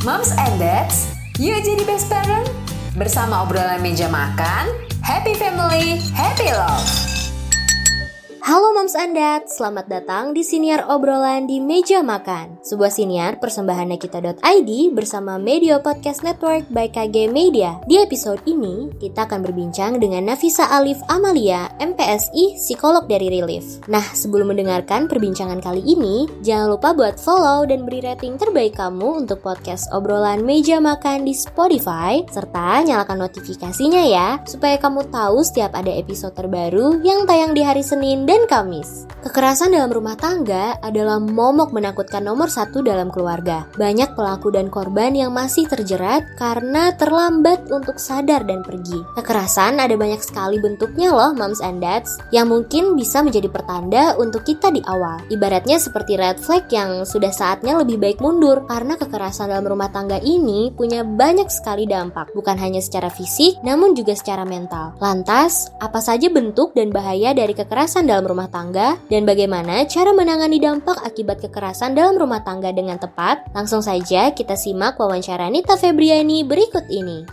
Moms and Dads, yuk jadi best parent. Bersama obrolan meja makan, happy family, happy love. Halo Moms and Dad, selamat datang di siniar obrolan di meja makan. Sebuah siniar persembahan kita.id bersama Media Podcast Network by KG Media. Di episode ini, kita akan berbincang dengan Nafisa Alif Amalia, MPSI, psikolog dari Relief. Nah, sebelum mendengarkan perbincangan kali ini, jangan lupa buat follow dan beri rating terbaik kamu untuk podcast obrolan meja makan di Spotify, serta nyalakan notifikasinya ya, supaya kamu tahu setiap ada episode terbaru yang tayang di hari Senin dan Kamis. Kekerasan dalam rumah tangga adalah momok menakutkan nomor satu dalam keluarga. Banyak pelaku dan korban yang masih terjerat karena terlambat untuk sadar dan pergi. Kekerasan ada banyak sekali bentuknya loh, moms and dads, yang mungkin bisa menjadi pertanda untuk kita di awal. Ibaratnya seperti red flag yang sudah saatnya lebih baik mundur karena kekerasan dalam rumah tangga ini punya banyak sekali dampak, bukan hanya secara fisik, namun juga secara mental. Lantas, apa saja bentuk dan bahaya dari kekerasan dalam dalam rumah tangga dan bagaimana cara menangani dampak akibat kekerasan dalam rumah tangga dengan tepat? Langsung saja kita simak wawancara Nita Febriani berikut ini.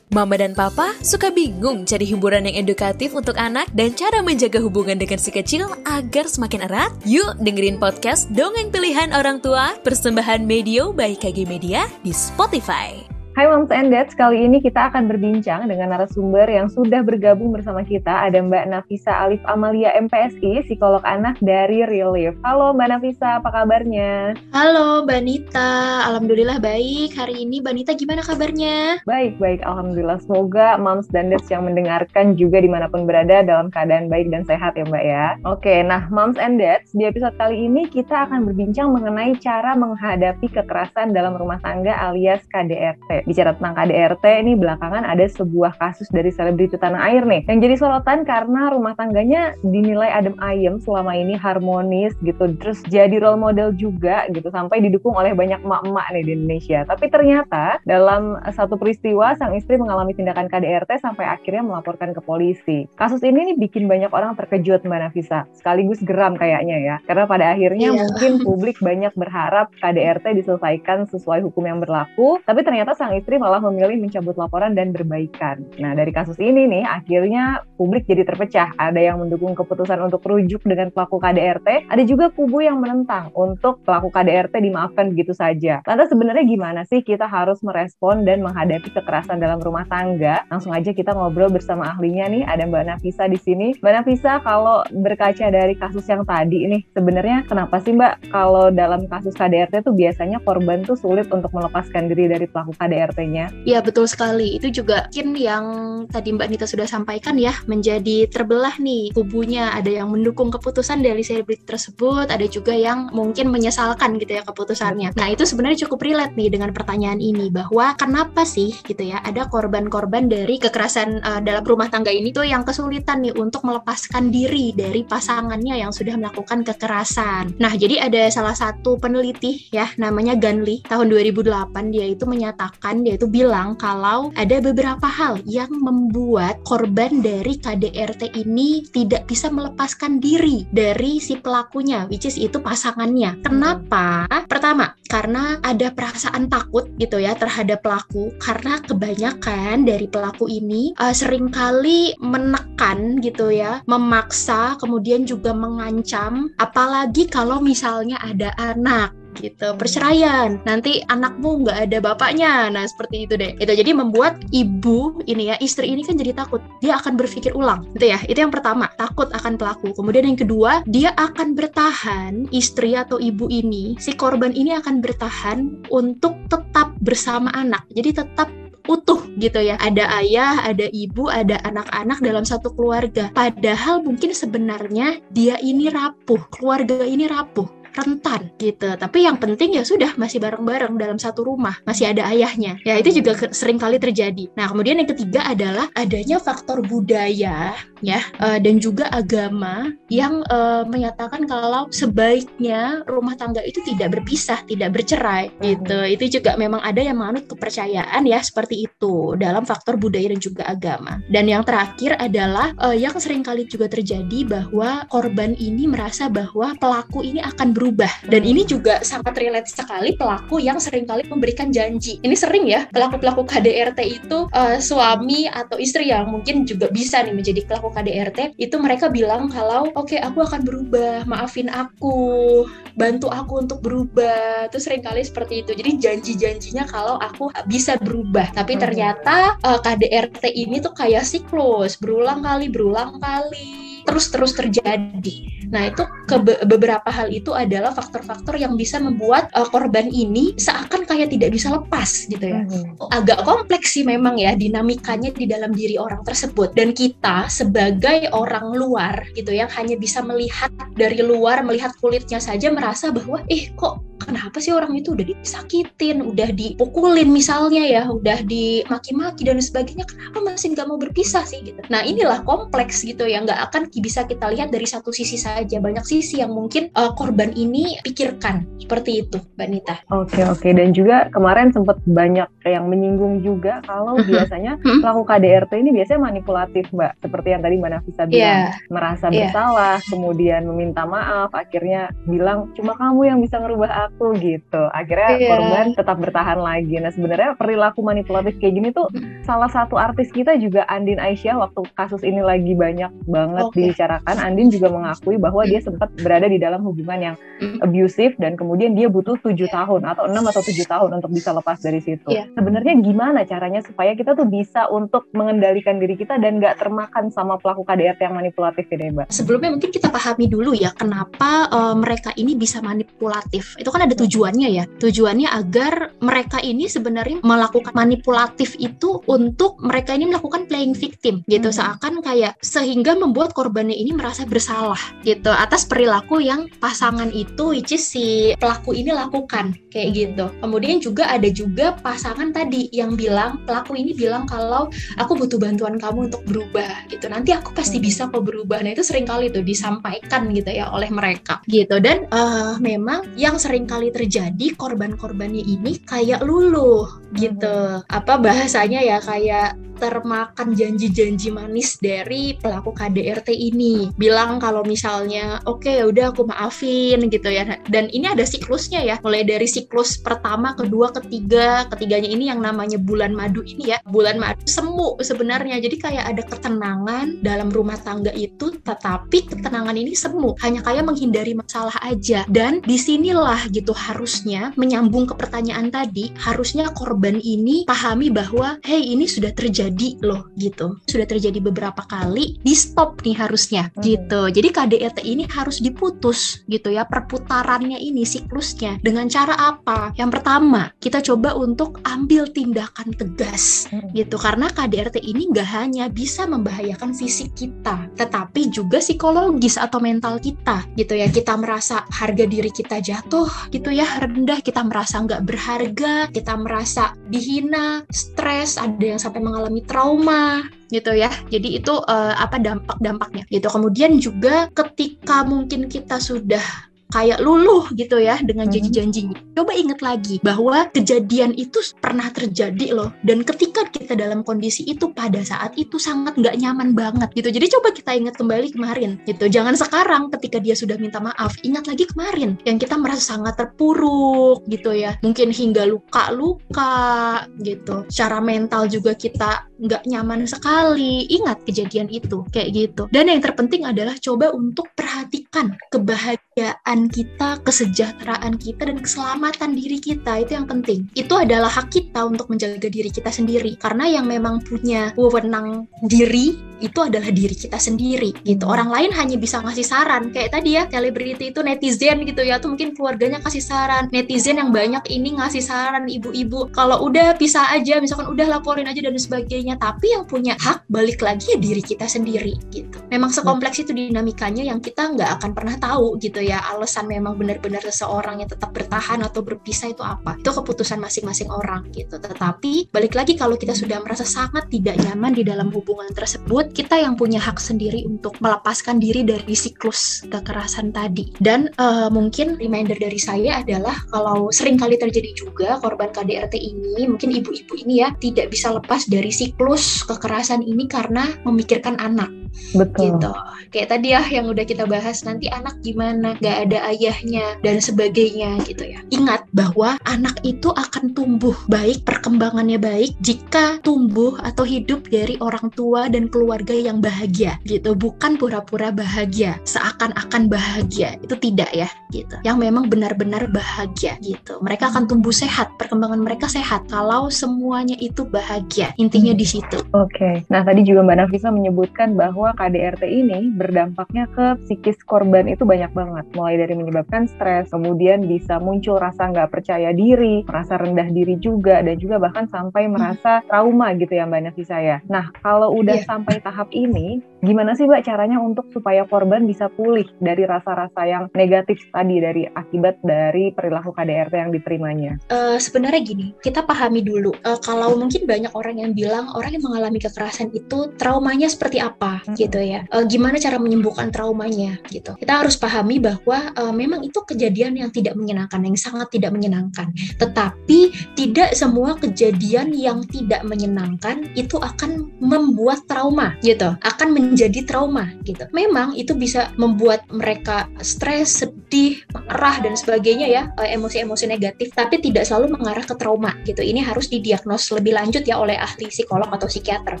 Mama dan Papa suka bingung cari hiburan yang edukatif untuk anak dan cara menjaga hubungan dengan si kecil agar semakin erat? Yuk dengerin podcast Dongeng Pilihan Orang Tua persembahan Medio by KG Media di Spotify. Hai Moms and Dads, kali ini kita akan berbincang dengan narasumber yang sudah bergabung bersama kita. Ada Mbak Nafisa Alif Amalia MPSI, psikolog anak dari Relief. Halo Mbak Nafisa, apa kabarnya? Halo Mbak Nita, Alhamdulillah baik. Hari ini Mbak Nita gimana kabarnya? Baik, baik. Alhamdulillah. Semoga Moms dan Dads yang mendengarkan juga di mana pun berada dalam keadaan baik dan sehat ya Mbak ya. Oke, nah Moms and Dads, di episode kali ini kita akan berbincang mengenai cara menghadapi kekerasan dalam rumah tangga alias KDRT bicara tentang KDRT ini belakangan ada sebuah kasus dari selebriti tanah air nih yang jadi sorotan karena rumah tangganya dinilai adem ayem selama ini harmonis gitu terus jadi role model juga gitu sampai didukung oleh banyak emak-emak nih di Indonesia. Tapi ternyata dalam satu peristiwa sang istri mengalami tindakan KDRT sampai akhirnya melaporkan ke polisi. Kasus ini nih bikin banyak orang terkejut Mbak Nafisa. Sekaligus geram kayaknya ya karena pada akhirnya iya. mungkin publik banyak berharap KDRT diselesaikan sesuai hukum yang berlaku tapi ternyata sang istri malah memilih mencabut laporan dan berbaikan. Nah, dari kasus ini nih, akhirnya publik jadi terpecah. Ada yang mendukung keputusan untuk rujuk dengan pelaku KDRT, ada juga kubu yang menentang untuk pelaku KDRT dimaafkan begitu saja. Lantas sebenarnya gimana sih kita harus merespon dan menghadapi kekerasan dalam rumah tangga? Langsung aja kita ngobrol bersama ahlinya nih, ada Mbak Nafisa di sini. Mbak Nafisa, kalau berkaca dari kasus yang tadi ini, sebenarnya kenapa sih Mbak kalau dalam kasus KDRT tuh biasanya korban tuh sulit untuk melepaskan diri dari pelaku KDRT? KDRT-nya. Ya betul sekali. Itu juga mungkin yang tadi Mbak Nita sudah sampaikan ya menjadi terbelah nih kubunya. Ada yang mendukung keputusan dari selebriti tersebut, ada juga yang mungkin menyesalkan gitu ya keputusannya. Nah itu sebenarnya cukup relate nih dengan pertanyaan ini bahwa kenapa sih gitu ya ada korban-korban dari kekerasan uh, dalam rumah tangga ini tuh yang kesulitan nih untuk melepaskan diri dari pasangannya yang sudah melakukan kekerasan. Nah jadi ada salah satu peneliti ya namanya Ganli tahun 2008 dia itu menyatakan dia itu bilang kalau ada beberapa hal yang membuat korban dari KDRT ini tidak bisa melepaskan diri dari si pelakunya, which is itu pasangannya. Kenapa? Pertama, karena ada perasaan takut gitu ya terhadap pelaku karena kebanyakan dari pelaku ini uh, sering kali menekan gitu ya, memaksa, kemudian juga mengancam, apalagi kalau misalnya ada anak gitu perceraian. Nanti anakmu nggak ada bapaknya. Nah seperti itu deh. Itu jadi membuat ibu ini ya istri ini kan jadi takut. Dia akan berpikir ulang. Gitu ya itu yang pertama takut akan pelaku. Kemudian yang kedua dia akan bertahan istri atau ibu ini si korban ini akan bertahan untuk tetap bersama anak. Jadi tetap utuh gitu ya. Ada ayah, ada ibu, ada anak-anak dalam satu keluarga. Padahal mungkin sebenarnya dia ini rapuh, keluarga ini rapuh rentan gitu. Tapi yang penting ya sudah masih bareng-bareng dalam satu rumah, masih ada ayahnya. Ya itu juga sering kali terjadi. Nah kemudian yang ketiga adalah adanya faktor budaya ya uh, dan juga agama yang uh, menyatakan kalau sebaiknya rumah tangga itu tidak berpisah, tidak bercerai gitu. Itu juga memang ada yang menganut kepercayaan ya seperti itu dalam faktor budaya dan juga agama. Dan yang terakhir adalah uh, yang sering kali juga terjadi bahwa korban ini merasa bahwa pelaku ini akan berubah berubah. Dan ini juga sangat relate sekali pelaku yang sering kali memberikan janji. Ini sering ya pelaku-pelaku KDRT itu uh, suami atau istri yang mungkin juga bisa nih menjadi pelaku KDRT itu mereka bilang kalau oke okay, aku akan berubah, maafin aku, bantu aku untuk berubah. Terus sering kali seperti itu. Jadi janji-janjinya kalau aku bisa berubah. Tapi hmm. ternyata uh, KDRT ini tuh kayak siklus, berulang kali, berulang kali terus-terus terjadi. Nah, itu ke beberapa hal itu adalah faktor-faktor yang bisa membuat uh, korban ini seakan kayak tidak bisa lepas gitu ya. Hmm. Agak kompleks sih memang ya dinamikanya di dalam diri orang tersebut. Dan kita sebagai orang luar gitu yang hanya bisa melihat dari luar, melihat kulitnya saja merasa bahwa eh kok kenapa sih orang itu udah disakitin, udah dipukulin misalnya ya, udah dimaki-maki dan sebagainya, kenapa masih nggak mau berpisah sih gitu. Nah inilah kompleks gitu ya, nggak akan bisa kita lihat dari satu sisi saja, banyak sisi yang mungkin uh, korban ini pikirkan seperti itu, Mbak Nita. Oke oke dan juga kemarin sempat banyak yang menyinggung juga kalau mm-hmm. biasanya mm-hmm. pelaku KDRT ini biasanya manipulatif Mbak, seperti yang tadi Mbak Nafisa bilang, yeah. merasa yeah. bersalah, kemudian meminta maaf, akhirnya bilang cuma kamu yang bisa ngerubah aku gitu. Akhirnya yeah. korban tetap bertahan lagi. Nah sebenarnya perilaku manipulatif kayak gini tuh salah satu artis kita juga Andin Aisyah waktu kasus ini lagi banyak banget okay. dibicarakan. Andin juga mengakui bahwa dia sempat berada di dalam hubungan yang abusive dan kemudian dia butuh tujuh yeah. tahun atau enam atau tujuh tahun untuk bisa lepas dari situ. Yeah. Sebenarnya gimana caranya supaya kita tuh bisa untuk mengendalikan diri kita dan nggak termakan sama pelaku KDRT yang manipulatif ini, Mbak? Sebelumnya mungkin kita pahami dulu ya kenapa uh, mereka ini bisa manipulatif. Itu kan ada tujuannya ya. Tujuannya agar mereka ini sebenarnya melakukan manipulatif itu untuk mereka ini melakukan playing victim gitu. Hmm. Seakan kayak sehingga membuat korbannya ini merasa bersalah gitu atas perilaku yang pasangan itu which is si pelaku ini lakukan kayak gitu. Kemudian juga ada juga pasangan tadi yang bilang pelaku ini bilang kalau aku butuh bantuan kamu untuk berubah gitu. Nanti aku pasti hmm. bisa kok berubah. Nah itu sering kali tuh disampaikan gitu ya oleh mereka gitu. Dan uh, memang yang sering kali terjadi korban-korbannya ini kayak luluh gitu. Apa bahasanya ya kayak termakan janji-janji manis dari pelaku KDRT ini. Bilang kalau misalnya, oke okay, udah aku maafin gitu ya. Dan ini ada siklusnya ya. Mulai dari siklus pertama, kedua, ketiga. Ketiganya ini yang namanya bulan madu ini ya. Bulan madu semu sebenarnya. Jadi kayak ada ketenangan dalam rumah tangga itu, tetapi ketenangan ini semu. Hanya kayak menghindari masalah aja. Dan di sinilah gitu harusnya menyambung ke pertanyaan tadi, harusnya korban ini pahami bahwa, hey ini sudah terjadi terjadi loh gitu. Sudah terjadi beberapa kali di stop nih harusnya hmm. gitu. Jadi KDRT ini harus diputus gitu ya perputarannya ini siklusnya. Dengan cara apa? Yang pertama kita coba untuk ambil tindakan tegas hmm. gitu. Karena KDRT ini nggak hanya bisa membahayakan fisik kita tetapi juga psikologis atau mental kita gitu ya. Kita merasa harga diri kita jatuh gitu ya rendah kita merasa nggak berharga kita merasa dihina stres ada yang sampai mengalami trauma gitu ya. Jadi itu uh, apa dampak-dampaknya gitu. Kemudian juga ketika mungkin kita sudah kayak luluh gitu ya dengan hmm. janji-janjinya. Coba ingat lagi bahwa kejadian itu pernah terjadi loh. Dan ketika kita dalam kondisi itu pada saat itu sangat nggak nyaman banget gitu. Jadi coba kita ingat kembali kemarin gitu. Jangan sekarang ketika dia sudah minta maaf. Ingat lagi kemarin yang kita merasa sangat terpuruk gitu ya. Mungkin hingga luka-luka gitu. Secara mental juga kita nggak nyaman sekali. Ingat kejadian itu kayak gitu. Dan yang terpenting adalah coba untuk perhatikan kebahagiaan kita, kesejahteraan kita, dan keselamatan diri kita itu yang penting. Itu adalah hak kita untuk menjaga diri kita sendiri. Karena yang memang punya wewenang diri itu adalah diri kita sendiri gitu. Orang lain hanya bisa ngasih saran. Kayak tadi ya, selebriti itu netizen gitu ya, atau mungkin keluarganya kasih saran. Netizen yang banyak ini ngasih saran ibu-ibu. Kalau udah bisa aja, misalkan udah laporin aja dan sebagainya. Tapi yang punya hak balik lagi ya diri kita sendiri gitu. Memang sekompleks itu dinamikanya yang kita nggak akan pernah tahu gitu ya. Alasan memang benar-benar seseorang yang tetap bertahan atau berpisah itu apa. Itu keputusan masing-masing orang gitu. Tetapi balik lagi kalau kita sudah merasa sangat tidak nyaman di dalam hubungan tersebut, kita yang punya hak sendiri untuk melepaskan diri dari siklus kekerasan tadi. Dan uh, mungkin reminder dari saya adalah kalau sering kali terjadi juga korban KDRT ini, mungkin ibu-ibu ini ya tidak bisa lepas dari siklus siklus kekerasan ini karena memikirkan anak Betul. gitu. Kayak tadi ya yang udah kita bahas nanti anak gimana, gak ada ayahnya dan sebagainya gitu ya. Ingat bahwa anak itu akan tumbuh baik, perkembangannya baik jika tumbuh atau hidup dari orang tua dan keluarga yang bahagia gitu. Bukan pura-pura bahagia, seakan-akan bahagia. Itu tidak ya gitu. Yang memang benar-benar bahagia gitu. Mereka akan tumbuh sehat, perkembangan mereka sehat kalau semuanya itu bahagia. Intinya di situ. Oke. Nah, tadi juga Mbak Nafisa menyebutkan bahwa KDRT ini berdampaknya ke psikis korban itu banyak banget. Mulai dari menyebabkan stres, kemudian bisa muncul rasa nggak percaya diri, merasa rendah diri juga, dan juga bahkan sampai merasa trauma gitu ya Mbak Nafisa ya. Nah, kalau udah Iya. sampai tahap ini, gimana sih Mbak caranya untuk supaya korban bisa pulih dari rasa-rasa yang negatif tadi dari akibat dari perilaku KDRT yang diterimanya? Eh, sebenarnya gini, kita pahami dulu. eh, kalau mungkin banyak orang yang bilang orang yang mengalami kekerasan itu traumanya seperti apa, Mm-mm. gitu ya. Eh, gimana cara menyembuhkan traumanya, gitu. Kita harus pahami bahwa eh, memang itu kejadian yang tidak menyenangkan, yang sangat tidak menyenangkan. Tetapi tidak semua kejadian yang tidak menyenangkan itu akan membuat trauma, gitu. Akan menjadi trauma, gitu. Memang itu bisa membuat mereka stres, sedih, marah dan sebagainya ya, eh, emosi-emosi negatif, tapi tidak selalu mengarah ke trauma gitu. Ini harus didiagnos lebih lanjut ya oleh ahli psikolog atau psikiater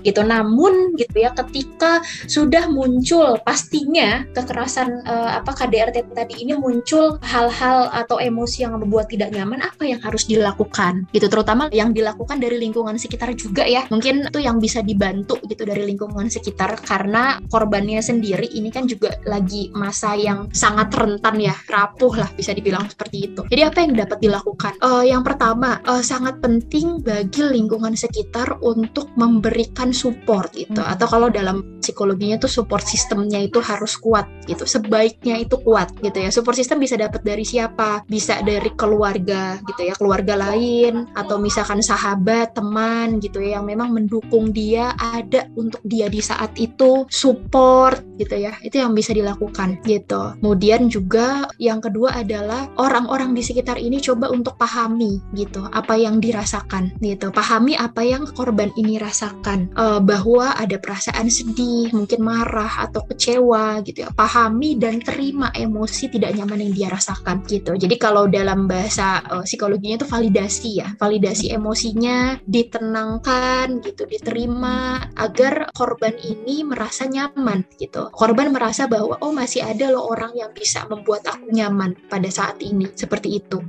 gitu. Namun gitu ya, ketika sudah muncul pastinya kekerasan eh, apa KDRT tadi ini muncul hal-hal atau emosi yang membuat tidak nyaman, apa yang harus dilakukan gitu. Terutama yang dilakukan dari lingkungan sekitar juga ya. Mungkin itu yang bisa dibantu gitu dari lingkungan sekitar karena korbannya sendiri ini kan juga lagi masa yang sangat rentan ya, rapuh lah bisa dibilang seperti itu. Jadi apa yang dapat dilakukan? Eh, yang pertama eh, sangat penting bagi lingkungan sekitar untuk memberikan support gitu. Hmm. Atau kalau dalam psikologinya tuh support sistemnya itu harus kuat gitu. Sebaiknya itu kuat gitu ya. Support system bisa dapat dari siapa? Bisa dari keluarga gitu ya, keluarga lain atau misalkan sahabat, teman gitu ya yang memang mendukung dia ada untuk dia di saat itu support gitu ya. Itu yang bisa dilakukan gitu. Kemudian juga yang kedua adalah orang-orang di sekitar ini coba untuk pahami gitu apa yang dirasakan gitu. Pahami apa yang korban ini rasakan Eh, bahwa ada perasaan sedih, mungkin marah atau kecewa gitu ya. Pahami dan terima emosi tidak nyaman yang dia rasakan gitu. Jadi kalau dalam bahasa eh, psikologinya itu validasi ya. Validasi emosinya ditenangkan gitu, diterima agar korban ini merasa nyaman gitu. Korban merasa bahwa oh masih ada loh orang yang bisa membuat aku nyaman pada saat ini seperti itu.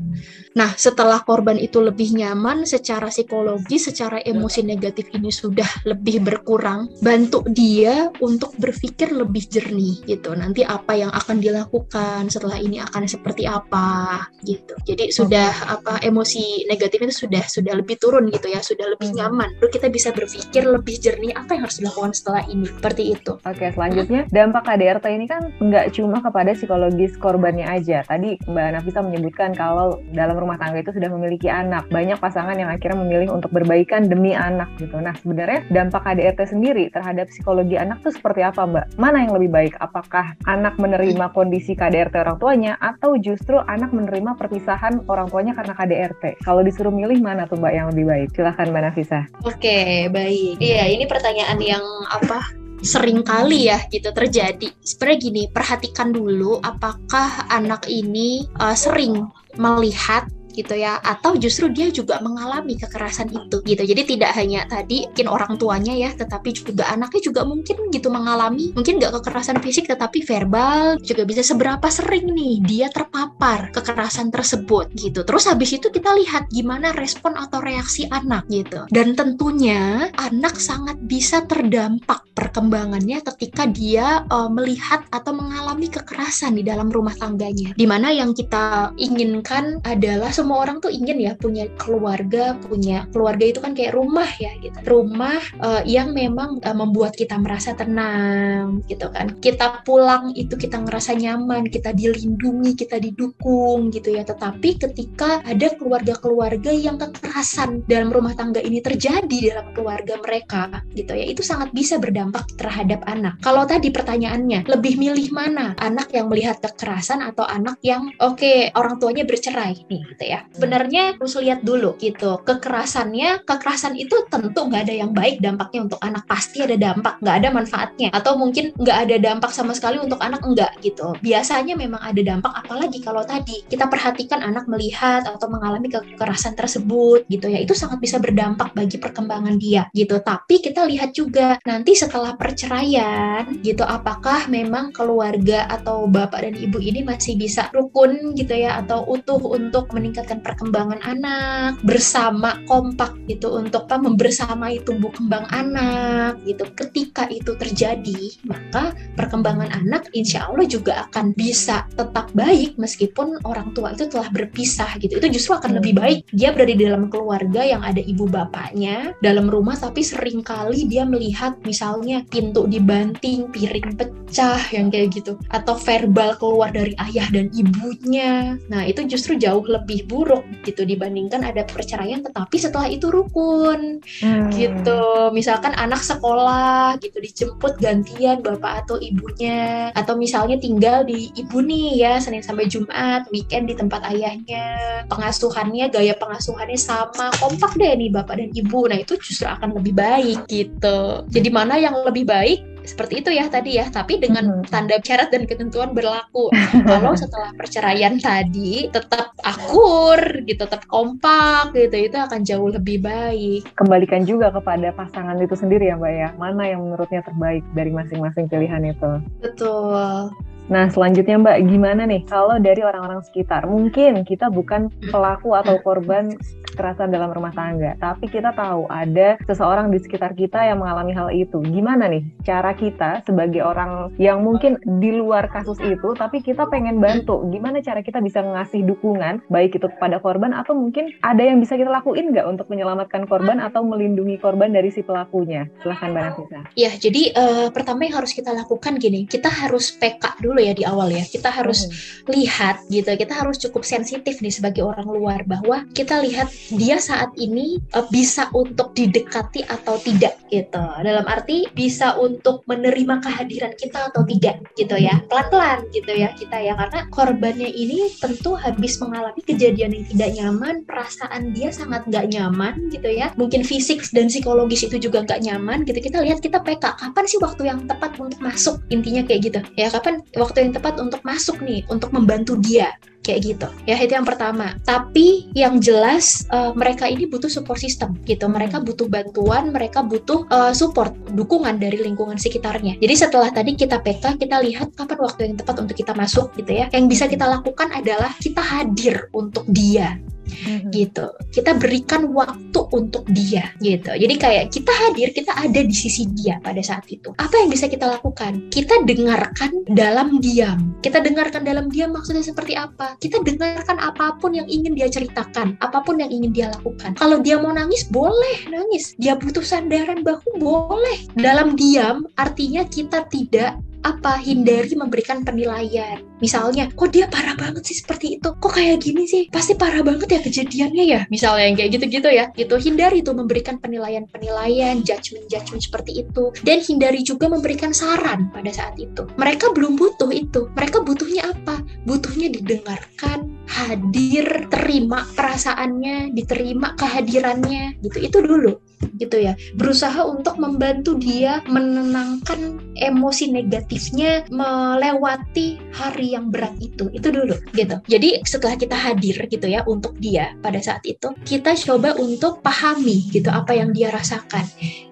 Nah, setelah korban itu lebih nyaman secara psikologi, secara emosi negatif ini sudah lebih berkurang, bantu dia untuk berpikir lebih jernih gitu. Nanti apa yang akan dilakukan setelah ini akan seperti apa gitu. Jadi sudah apa emosi negatif itu sudah sudah lebih turun gitu ya, sudah lebih nyaman. Lalu kita bisa berpikir lebih jernih apa yang harus dilakukan setelah ini. Seperti itu. Oke, selanjutnya dampak KDRT ini kan nggak cuma kepada psikologis korbannya aja. Tadi Mbak Nafisa menyebutkan kalau dalam rumah tangga itu sudah memiliki anak. Banyak pasangan yang akhirnya memilih untuk berbaikan demi anak gitu. Nah, sebenarnya dampak KDRT sendiri terhadap psikologi anak tuh seperti apa, Mbak? Mana yang lebih baik? Apakah anak menerima kondisi KDRT orang tuanya atau justru anak menerima perpisahan orang tuanya karena KDRT? Kalau disuruh milih mana tuh, Mbak, yang lebih baik? Silahkan Mbak Nafisa. Oke, baik. Iya, ini pertanyaan yang apa? Sering kali ya gitu terjadi. Sebenarnya gini, perhatikan dulu apakah anak ini uh, sering melihat gitu ya. Atau justru dia juga mengalami kekerasan itu gitu. Jadi tidak hanya tadi mungkin orang tuanya ya tetapi juga anaknya juga mungkin gitu mengalami mungkin nggak kekerasan fisik tetapi verbal juga bisa seberapa sering nih dia terpapar kekerasan tersebut gitu. Terus habis itu kita lihat gimana respon atau reaksi anak gitu. Dan tentunya anak sangat bisa terdampak perkembangannya ketika dia uh, melihat atau mengalami kekerasan di dalam rumah tangganya. Di mana yang kita inginkan adalah semua orang tuh ingin ya punya keluarga, punya keluarga itu kan kayak rumah ya gitu. Rumah uh, yang memang uh, membuat kita merasa tenang gitu kan. Kita pulang itu kita ngerasa nyaman, kita dilindungi, kita didukung gitu ya. Tetapi ketika ada keluarga-keluarga yang kekerasan dalam rumah tangga ini terjadi dalam keluarga mereka gitu ya, itu sangat bisa berdampak terhadap anak. Kalau tadi pertanyaannya, lebih milih mana? Anak yang melihat kekerasan atau anak yang oke okay, orang tuanya bercerai nih gitu ya ya. Sebenarnya harus lihat dulu gitu kekerasannya kekerasan itu tentu nggak ada yang baik dampaknya untuk anak. Pasti ada dampak nggak ada manfaatnya. Atau mungkin nggak ada dampak sama sekali untuk anak enggak gitu. Biasanya memang ada dampak apalagi kalau tadi kita perhatikan anak melihat atau mengalami kekerasan tersebut gitu ya. Itu sangat bisa berdampak bagi perkembangan dia gitu. Tapi kita lihat juga nanti setelah perceraian gitu apakah memang keluarga atau bapak dan ibu ini masih bisa rukun gitu ya atau utuh untuk meningkatkan perkembangan anak bersama kompak gitu untuk apa membersamai tumbuh kembang anak gitu. Ketika itu terjadi maka perkembangan anak insya Allah juga akan bisa tetap baik meskipun orang tua itu telah berpisah gitu. Itu justru akan lebih baik. Dia berada di dalam keluarga yang ada ibu bapaknya dalam rumah tapi sering kali dia melihat misalnya pintu dibanting piring pecah yang kayak gitu atau verbal keluar dari ayah dan ibunya. Nah itu justru jauh lebih buruk gitu dibandingkan ada perceraian tetapi setelah itu rukun. Hmm. gitu. Misalkan anak sekolah gitu dijemput gantian bapak atau ibunya. Atau misalnya tinggal di ibu nih ya Senin sampai Jumat weekend di tempat ayahnya. Pengasuhannya gaya pengasuhannya sama kompak deh nih bapak dan ibu. Nah itu justru akan lebih baik gitu. Jadi mana yang lebih baik seperti itu ya tadi ya tapi dengan hmm. tanda syarat dan ketentuan berlaku. Kalau setelah perceraian tadi tetap akur gitu tetap kompak gitu itu akan jauh lebih baik. Kembalikan juga kepada pasangan itu sendiri ya mbak ya. Mana yang menurutnya terbaik dari masing-masing pilihan itu? Betul Nah, selanjutnya Mbak, gimana nih kalau dari orang-orang sekitar? Mungkin kita bukan pelaku atau korban kekerasan dalam rumah tangga, tapi kita tahu ada seseorang di sekitar kita yang mengalami hal itu. Gimana nih cara kita sebagai orang yang mungkin di luar kasus itu, tapi kita pengen bantu? Gimana cara kita bisa ngasih dukungan, baik itu kepada korban atau mungkin ada yang bisa kita lakuin nggak untuk menyelamatkan korban atau melindungi korban dari si pelakunya? Silahkan Mbak Nafisa. Ya, jadi uh, pertama yang harus kita lakukan gini, kita harus PK dulu dulu ya di awal ya. Kita harus hmm. lihat gitu. Kita harus cukup sensitif nih sebagai orang luar bahwa kita lihat dia saat ini uh, bisa untuk didekati atau tidak gitu. Dalam arti bisa untuk menerima kehadiran kita atau tidak gitu ya. Pelan-pelan gitu ya kita ya karena korbannya ini tentu habis mengalami kejadian yang tidak nyaman, perasaan dia sangat nggak nyaman gitu ya. Mungkin fisik dan psikologis itu juga nggak nyaman gitu. Kita lihat kita PK kapan sih waktu yang tepat untuk masuk intinya kayak gitu ya kapan waktu yang tepat untuk masuk nih untuk membantu dia kayak gitu. Ya itu yang pertama. Tapi yang jelas uh, mereka ini butuh support system gitu. Mereka butuh bantuan mereka butuh uh, support dukungan dari lingkungan sekitarnya. Jadi setelah tadi kita PK kita lihat kapan waktu yang tepat untuk kita masuk gitu ya. Yang bisa kita lakukan adalah kita hadir untuk dia hmm. gitu. Kita berikan waktu untuk dia gitu. Jadi kayak kita hadir kita ada di sisi dia pada saat itu. Apa yang bisa kita lakukan? Kita dengarkan dalam diam. Kita dengarkan dalam diam maksudnya seperti apa? Kita dengarkan apa pun yang ingin dia ceritakan apa pun yang ingin dia lakukan. Kalau dia mau nangis boleh nangis. Dia butuh sandaran bahu boleh. Dalam diam artinya kita tidak apa hindari memberikan penilaian misalnya kok dia parah banget sih seperti itu? Kok kayak gini sih? Pasti parah banget ya kejadiannya ya? Misalnya yang kayak gitu-gitu ya. Gitu hindari itu memberikan penilaian-penilaian judgement-judgement seperti itu. Dan hindari juga memberikan saran pada saat itu. Mereka belum butuh itu. Mereka butuhnya apa? Butuhnya didengarkan hadir terima perasaannya diterima kehadirannya. Gitu. Itu dulu. Gitu ya. Berusaha untuk membantu dia menenangkan emosi negatifnya melewati hari yang berat itu itu dulu gitu. Jadi setelah kita hadir gitu ya untuk dia pada saat itu kita coba untuk pahami gitu apa yang dia rasakan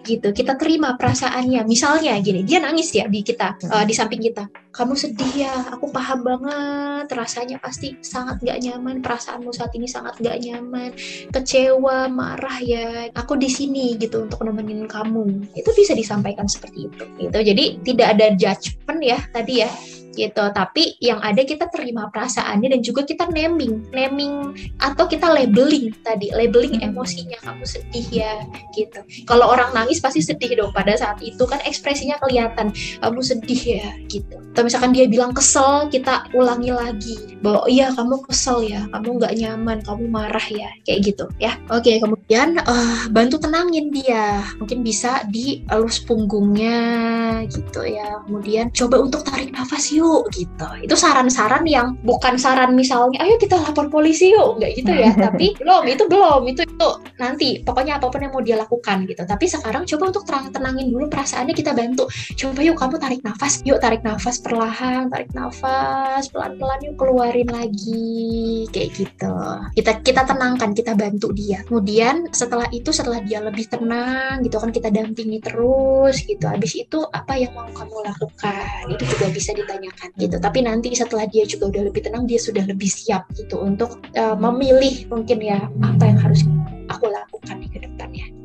gitu. Kita terima perasaannya. Misalnya gini dia nangis ya di kita uh, di samping kita. Kamu sedih ya aku paham banget. Rasanya pasti sangat gak nyaman. Perasaanmu saat ini sangat gak nyaman. Kecewa marah ya. Aku di sini gitu untuk nemenin kamu. Itu bisa disampaikan seperti itu gitu. Jadi tidak ada judgement ya tadi ya gitu. Tapi yang ada kita terima perasaannya dan juga kita naming naming atau kita labeling tadi labeling hmm. emosinya kamu sedih ya gitu. Kalau orang nangis pasti sedih dong. Pada saat itu kan ekspresinya kelihatan kamu sedih ya gitu. Atau misalkan dia bilang kesel kita ulangi lagi bahwa iya kamu kesel ya kamu nggak nyaman kamu marah ya kayak gitu ya. Oke kemudian uh, bantu tenangin dia. Mungkin bisa dielus punggungnya gitu ya. Kemudian coba untuk tarik nafas yuk yuk gitu. Itu saran-saran yang bukan saran misalnya ayo kita lapor polisi yuk nggak gitu ya. Tapi belum itu belum. Itu itu nanti pokoknya apa pun yang mau dia lakukan gitu. Tapi sekarang coba untuk terang tenangin dulu perasaannya kita bantu. Coba yuk kamu tarik nafas yuk tarik nafas perlahan tarik nafas pelan-pelan yuk keluarin lagi kayak gitu. Kita kita tenangkan kita bantu dia. Kemudian setelah itu setelah dia lebih tenang gitu kan kita dampingi terus gitu. Habis itu apa yang mau kamu lakukan? Itu juga bisa ditanyakan gitu tapi nanti setelah dia juga udah lebih tenang dia sudah lebih siap gitu untuk uh, memilih mungkin ya apa yang harus aku lakukan.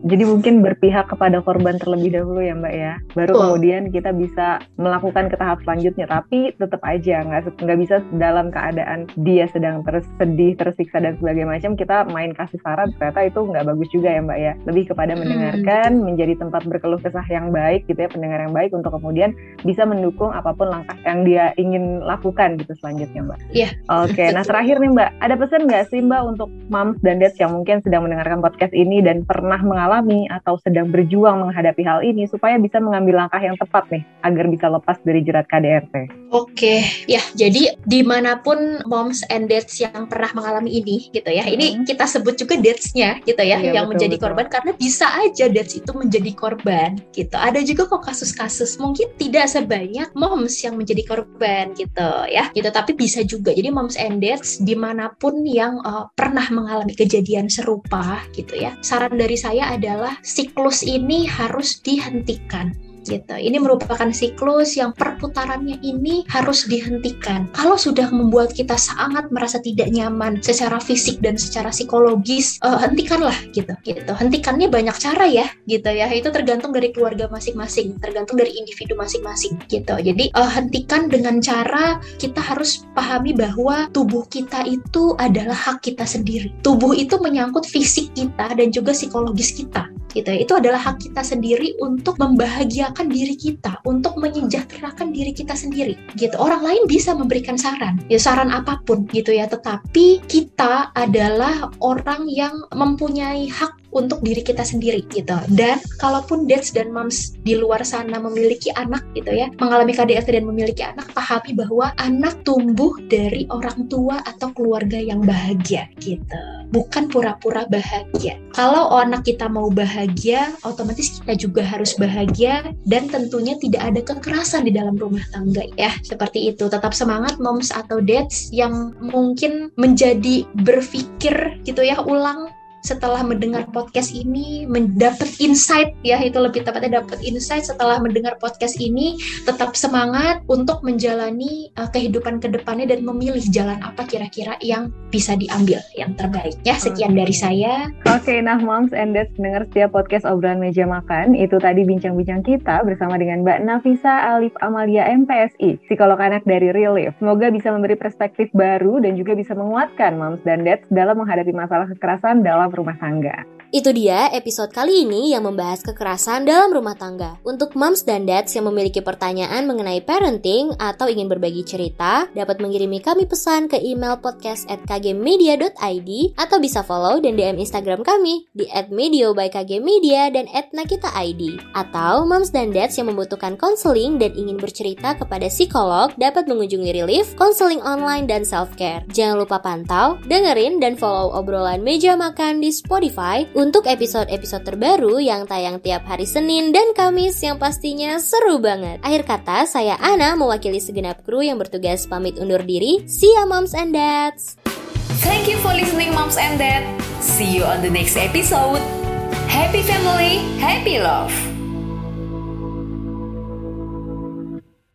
Jadi mungkin berpihak kepada korban terlebih dahulu ya Mbak ya. Baru oh. kemudian kita bisa melakukan ke tahap selanjutnya. Tapi tetap aja nggak nggak bisa dalam keadaan dia sedang tersedih, tersiksa dan sebagainya macam kita main kasih saran ternyata itu nggak bagus juga ya Mbak ya. Lebih kepada mendengarkan, hmm. menjadi tempat berkeluh kesah yang baik gitu ya, pendengar yang baik untuk kemudian bisa mendukung apa pun langkah yang dia ingin lakukan gitu selanjutnya Mbak. Iya. Yeah. Oke, okay. nah terakhir nih Mbak, ada pesan nggak sih Mbak untuk moms dan dads yang mungkin sedang mendengarkan mendengarkan podcast ini dan pernah mengalami atau sedang berjuang menghadapi hal ini supaya bisa mengambil langkah yang tepat nih agar bisa lepas dari jerat KDRT. Oke, ya jadi di mana pun moms and dads yang pernah mengalami ini gitu ya, hmm. ini kita sebut juga dadsnya gitu ya, iya, yang betul, menjadi betul. korban karena bisa aja dads itu menjadi korban gitu. Ada juga kok kasus-kasus mungkin tidak sebanyak moms yang menjadi korban gitu ya, gitu tapi bisa juga. Jadi moms and dads di mana pun yang uh, pernah mengalami kejadian serupa gitu ya. Saran dari saya adalah siklus ini harus dihentikan gitu. Ini merupakan siklus yang perputarannya ini harus dihentikan. Kalau sudah membuat kita sangat merasa tidak nyaman secara fisik dan secara psikologis, uh, hentikanlah gitu. Gitu. Hentikannya banyak cara ya, gitu ya. Itu tergantung dari keluarga masing-masing, tergantung dari individu masing-masing gitu. Jadi uh, hentikan dengan cara kita harus pahami bahwa tubuh kita itu adalah hak kita sendiri. Tubuh itu menyangkut fisik kita dan juga psikologis kita gitu ya. Itu adalah hak kita sendiri untuk membahagiakan diri kita, untuk menyejahterakan diri kita sendiri gitu. Orang lain bisa memberikan saran, ya saran apa pun gitu ya, tetapi kita adalah orang yang mempunyai hak untuk diri kita sendiri gitu. Dan kalaupun dads dan moms di luar sana memiliki anak gitu ya, mengalami KDRT dan memiliki anak, pahami bahwa anak tumbuh dari orang tua atau keluarga yang bahagia gitu. Bukan pura-pura bahagia. Kalau anak kita mau bahagia, otomatis kita juga harus bahagia dan tentunya tidak ada kekerasan di dalam rumah tangga ya. Seperti itu. Tetap semangat moms atau dads yang mungkin menjadi berpikir gitu ya ulang setelah mendengar podcast ini mendapat insight ya itu lebih tepatnya dapat insight setelah mendengar podcast ini tetap semangat untuk menjalani uh, kehidupan ke depannya dan memilih jalan apa kira-kira yang bisa diambil yang terbaik. Ya sekian dari saya. Oke okay, nah moms and dads dengar setiap podcast obrolan meja makan itu tadi bincang-bincang kita bersama dengan Mbak Nafisa Alif Amalia MPSI psikolog anak dari Relief semoga bisa memberi perspektif baru dan juga bisa menguatkan moms dan dads dalam menghadapi masalah kekerasan dalam rumah tangga. Itu dia episode kali ini yang membahas kekerasan dalam rumah tangga. Untuk moms dan dads yang memiliki pertanyaan mengenai parenting atau ingin berbagi cerita, dapat mengirimi kami pesan ke email podcast at kgmedia.id atau bisa follow dan DM Instagram kami di at medio by kgmedia dan at nakita.id. Atau moms dan dads yang membutuhkan konseling dan ingin bercerita kepada psikolog dapat mengunjungi Relief, konseling online, dan self-care. Jangan lupa pantau, dengerin, dan follow obrolan meja makan di Spotify untuk episode-episode terbaru yang tayang tiap hari Senin dan Kamis yang pastinya seru banget. Akhir kata, saya Ana mewakili segenap kru yang bertugas pamit undur diri. See ya moms and dads! Thank you for listening moms and dads. See you on the next episode. Happy family, happy love.